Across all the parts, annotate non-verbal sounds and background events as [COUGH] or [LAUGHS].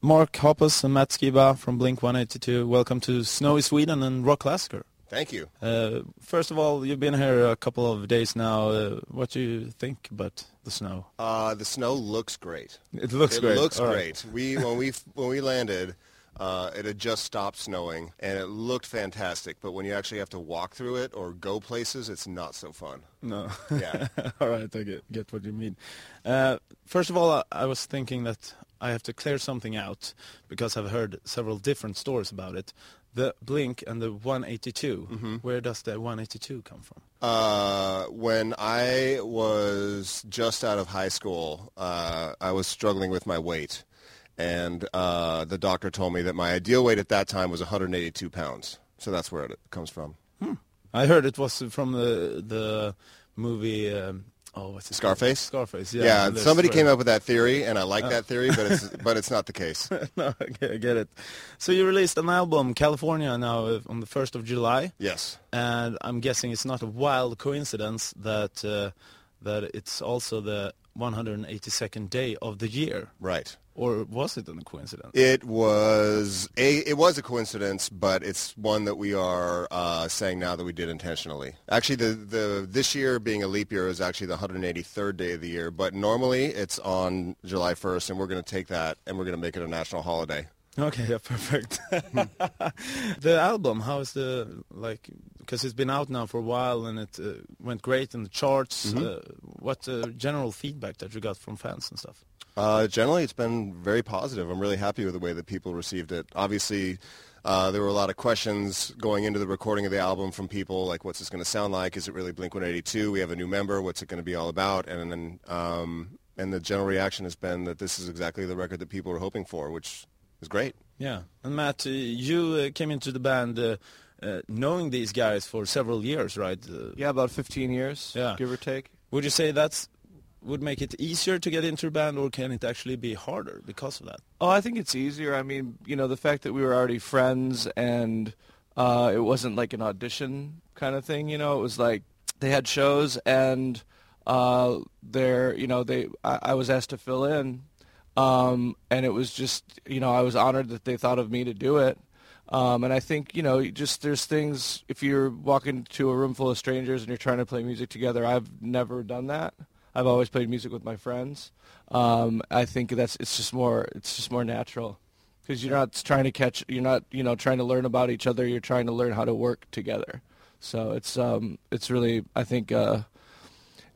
Mark Hoppus and Matt Skiba from Blink-182. Welcome to Snowy Sweden and Rockklassiker. Thank you. Uh, first of all, you've been here a couple of days now. Uh, what do you think about the snow? Uh, the snow looks great. It looks it great. It looks All right. great. We when we [LAUGHS] when we landed, uh, it had just stopped snowing and it looked fantastic. But when you actually have to walk through it or go places, it's not so fun. No. Yeah. [LAUGHS] all right, I get, get what you mean. Uh, first of all, I, I was thinking that I have to clear something out because I've heard several different stories about it. The Blink and the 182. Mm-hmm. Where does the 182 come from? Uh, when I was just out of high school, uh, I was struggling with my weight, and uh, the doctor told me that my ideal weight at that time was 182 pounds. So that's where it comes from. I heard it was from the the movie. Um, oh, what's it? Scarface? Scarface. Yeah. Yeah, somebody came up with that theory, and I like that theory, but it's but it's not the case. [LAUGHS] no, I get, it. So you released an album, California, now uh, on the first of July, Yes. and I'm guessing it's not a wild coincidence that uh, that it's also the 182nd day of the year, Right. or was it a coincidence? It was a it was a coincidence, but it's one that we are uh, saying now that we did intentionally. Actually, the the this year being a leap year is actually the 183rd day of the year, but normally it's on July 1st, and we're going to take that and we're going to make it a national holiday. Okay, yeah, [LAUGHS] perfect. the album, how is the like? Because it's been out now for a while and it uh, went great in the charts. Uh, what uh, general feedback that you got from fans and stuff? Uh, generally, it's been very positive. I'm really happy with the way that people received it. Obviously, uh, there were a lot of questions going into the recording of the album from people, like, what's this going to sound like? Is it really Blink-182? We have a new member. What's it going to be all about? And then, um, and the general reaction has been that this is exactly the record that people were hoping for, which is great. Yeah, and Matt, uh, you uh, came into the band uh, uh, knowing these guys for several years, right? Uh, Yeah, about 15 years, Yeah. give or take. Would you say that's would make it easier to get into a band, or can it actually be harder because of that? Oh, I think it's easier. I mean, you know, the fact that we were already friends and uh, it wasn't like an audition kind of thing. You know, it was like they had shows and uh, they're, you know, they I, I was asked to fill in, um, and it was just, you know, I was honored that they thought of me to do it. Um, and I think, you know, just there's things, if you're walking to a room full of strangers and you're trying to play music together, I've never done that. I've always played music with my friends. Um, I think that's it's just more it's just more natural because you're not trying to catch you're not you know trying to learn about each other. You're trying to learn how to work together. So it's um it's really I think uh,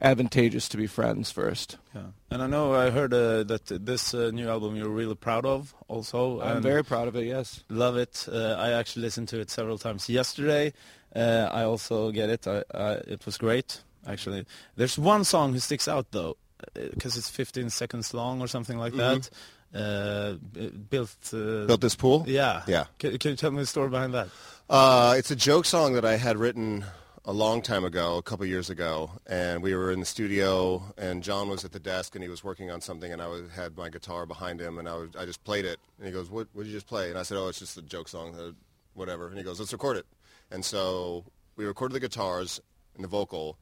advantageous to be friends first. Yeah, and I know I heard uh, that this uh, new album you're really proud of, also. I'm very proud of it. Yes. love it. Uh, I actually listened to it several times yesterday. Uh, I also get it. I, I, it was great, actually. There's one song who sticks out though, because it's 15 seconds long or something like that. Uh, b- built. Uh, Built this pool? Yeah. Yeah. Can, can you tell me the story behind that? Uh, it's a joke song that I had written a long time ago, a couple years ago, and we were in the studio, and John was at the desk, and he was working on something, and I was, had my guitar behind him, and I, was, I just played it, and he goes, "What? Did you just play?" And I said, "Oh, it's just a joke song, uh, whatever." And he goes, "Let's record it." And so we recorded the guitars and the vocal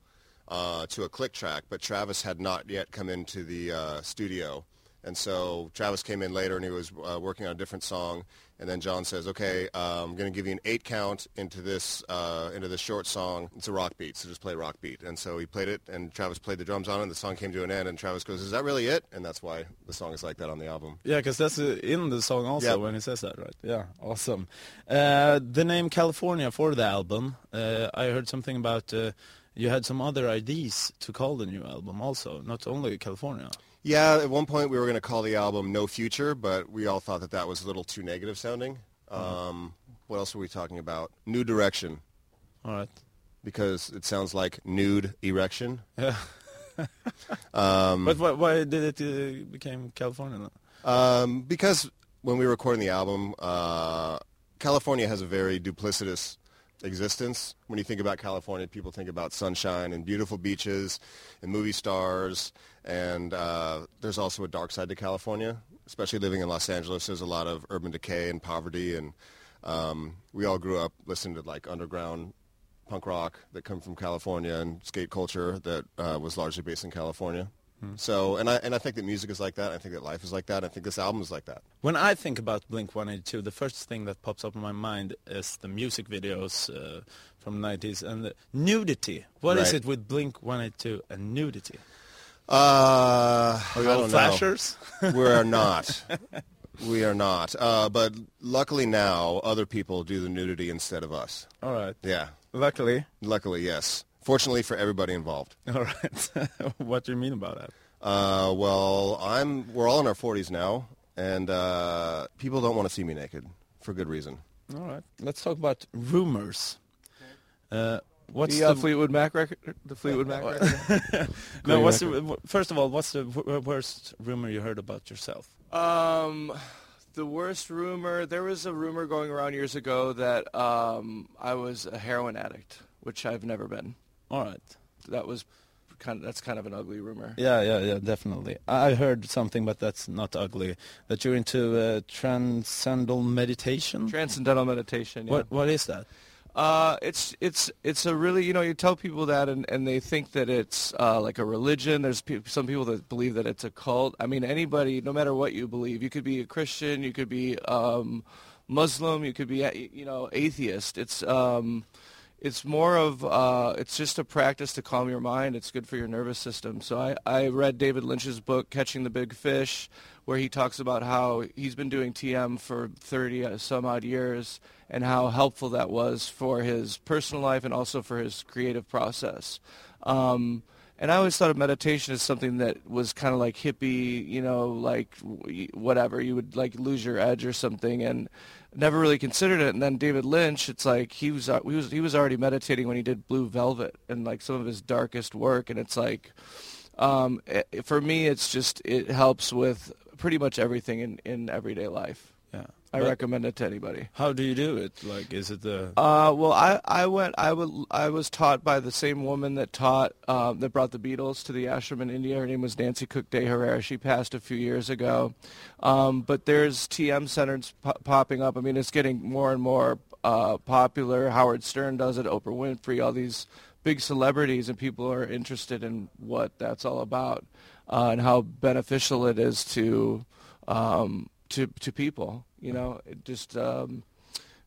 uh, to a click track, but Travis had not yet come into the uh, studio. And so Travis came in later and he was uh, working on a different song. And then John says, okay, uh, I'm going to give you an eight count into this, uh, into this short song. It's a rock beat, so just play rock beat. And so he played it and Travis played the drums on it and the song came to an end and Travis goes, is that really it? And that's why the song is like that on the album. Yeah, because that's uh, in the song also Yeah. when he says that, right? Yeah, awesome. Uh, the name California for the album, uh, I heard something about uh, you had some other ideas to call the new album also, not only California. Yeah, at one point we were going to call the album No Future, but we all thought that that was a little too negative sounding. Um, what else were we talking about? New Direction, All right. because it sounds like nude erection. Yeah. [LAUGHS] Um, but why, why did it uh, became California? Um, because when we were recording the album, uh, California has a very duplicitous existence. When you think about California, people think about sunshine and beautiful beaches and movie stars. And uh, there's also a dark side to California, especially living in Los Angeles. There's a lot of urban decay and poverty. And um, we all grew up listening to like underground punk rock that come from California and skate culture that uh, was largely based in California. So, and I and I think that music is like that. I think that life is like that. I think this album is like that. When I think about Blink 182, the first thing that pops up in my mind is the music videos uh, from the 90s and the nudity. What is Right. it with Blink 182 and nudity? Uh, are don't all flashers? [LAUGHS] we are not. [LAUGHS] We are not. Uh, but luckily now, other people do the nudity instead of us. all right. Yeah. Luckily. Luckily, yes. Fortunately for everybody involved. [LAUGHS] All right. [LAUGHS] what do you mean about that? Uh, well, I'm. We're all in our 40s now, and uh, people don't want to see me naked for good reason. All right. Let's talk about rumors. Uh, what's the, uh, the Fleetwood Mac record? The Fleetwood Mac record? [LAUGHS] no? What's record. the, first of all? What's the w- worst rumor you heard about yourself? Um, the worst rumor. There was a rumor going around years ago that um, I was a heroin addict, which I've never been. All right. That was kind of that's kind of an ugly rumor. Yeah, yeah, yeah, definitely. I heard something, but that's not ugly. That you're into uh, transcendental meditation. Transcendental meditation. Yeah. What What is that? Uh, it's it's it's a really you know you tell people that and, and they think that it's uh, like a religion. There's pe- some people that believe that it's a cult. I mean anybody, no matter what you believe, you could be a Christian, you could be um, Muslim, you could be you know atheist. It's um, it's more of uh, it's just a practice to calm your mind. It's good for your nervous system. So I, I read David Lynch's book Catching the Big Fish, where he talks about how he's been doing TM for 30 some odd years and how helpful that was for his personal life and also for his creative process. Um, and I always thought of meditation as something that was kind of like hippie, you know, like whatever. You would like lose your edge or something, and never really considered it. And then David Lynch, it's like he was uh, he was he was already meditating when he did Blue Velvet and like some of his darkest work. And it's like, um, i for me, it's just it helps with pretty much everything in in everyday life. I But recommend it to anybody. How do you do it? Like, is it the? Uh, well, I, I went I would I was taught by the same woman that taught um, that brought the Beatles to the ashram in India. Her name was Nancy Cooke De Herrera. She passed a few years ago, um, but there's TM centers po- popping up. I mean, it's getting more and more uh, popular. Howard Stern does it. Oprah Winfrey. All these big celebrities and people are interested in what that's all about uh, and how beneficial it is to um, to to people. You know, just. Um,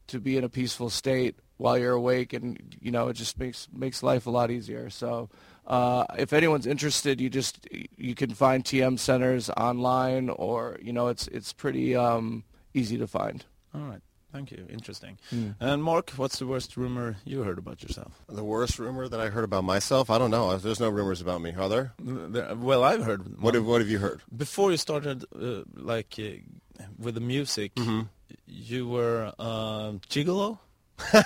to be in a peaceful state while you're awake and you know it just makes makes life a lot easier so uh, if anyone's interested you just you can find tm centers online or you know it's it's pretty um, easy to find All right. Thank you. Interesting. Hmm. And Mark, what's the worst rumor you heard about yourself? The worst rumor that I heard about myself? I don't know. There's no rumors about me, are there? There- Well, I've heard. What have, what have you heard? Before you started, uh, like, uh, with the music, Mm-hmm. you were uh, gigolo. [LAUGHS]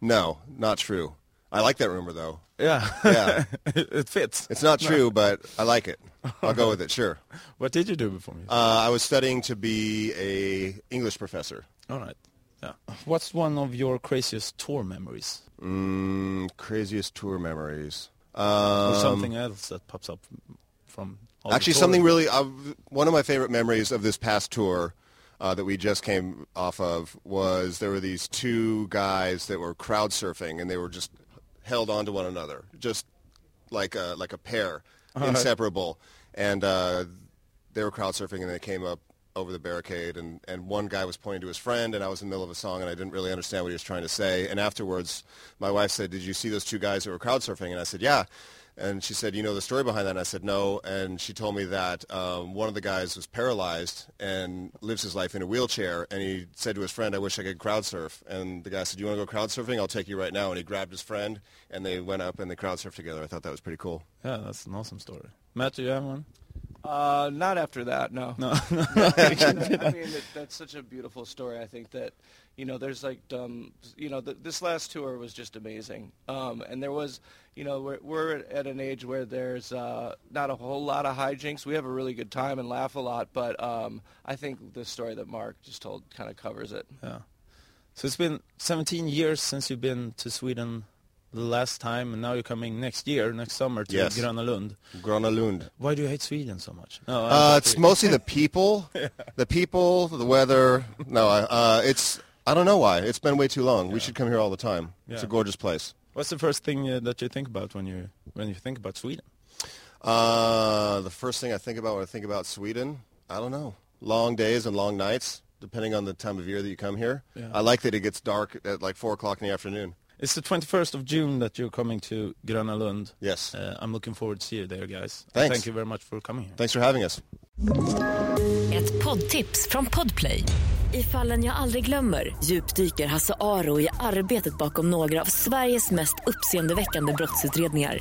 No, not true. I like that rumor though. Yeah. Yeah. [LAUGHS] it fits. It's not true, but I like it. I'll go with it. Sure. [LAUGHS] What did you do before music? Uh, I was studying to be a English professor. All right. Yeah. What's one of your craziest tour memories, Mm, craziest tour memories. or Um, something else that pops up from? all Actually, something really. Uh, one of my favorite memories of this past tour uh, that we just came off of was there were these two guys that were crowd surfing and they were just held onto one another, just like a like a pair, inseparable. And uh, they were crowd surfing and they came up over the barricade and, and one guy was pointing to his friend and I was in the middle of a song and I didn't really understand what he was trying to say. And afterwards, my wife said, did you see those two guys that were crowd surfing? And I said, yeah. And she said, you know the story behind that? And I said, no. And she told me that um, one of the guys was paralyzed and lives his life in a wheelchair. And he said to his friend, I wish I could crowd surf. And the guy said, you want to go crowd surfing? I'll take you right now. And he grabbed his friend and they went up and they crowd surfed together. I thought that was pretty cool. Yeah, that's an awesome story. Matt, do you have one? Uh, not after that no No. [LAUGHS] [LAUGHS] [LAUGHS] I mean, it, that's such a beautiful story. I think that, you know, there's like, um, you know, th- this last tour was just amazing. Um, and there was, you know, we're, we're at an age where there's uh, not a whole lot of hijinks. We have a really good time and laugh a lot. But um, I think the story that Mark just told kind of covers it. Yeah. So it's been 17 years since you've been to Sweden the last time, and now you're coming next year, next summer to Yes. Gröna Lund. Gröna Lund. Why do you hate Sweden so much? No, Uh, it's mostly the people, [LAUGHS] the people, the weather. No, I- uh, it's I don't know why. It's been way too long. We should come here all the time. It's a gorgeous place. What's the first thing uh, that you think about when you when you think about Sweden? Uh, the first thing I think about when I think about Sweden, I don't know. Long days and long nights, depending on the time of year that you come here. Yeah. I like that it gets dark at like 4 o'clock in the afternoon. It's the 21st of June that you're coming to Gröna Lund. Yes. Uh, I'm looking forward to see you there, guys. Thanks. Thank you very much for coming here. Thanks for having us. Ett poddtips från Podplay. I fallen jag aldrig glömmer djupdyker Hasse Aro i arbetet bakom några av Sveriges mest uppseendeväckande brottsutredningar.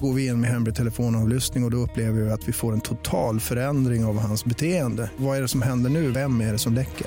Går vi in med hemlig telefonavlyssning och, och då upplever vi att vi får en total förändring av hans beteende. Vad är det som händer nu? Vem är det som läcker?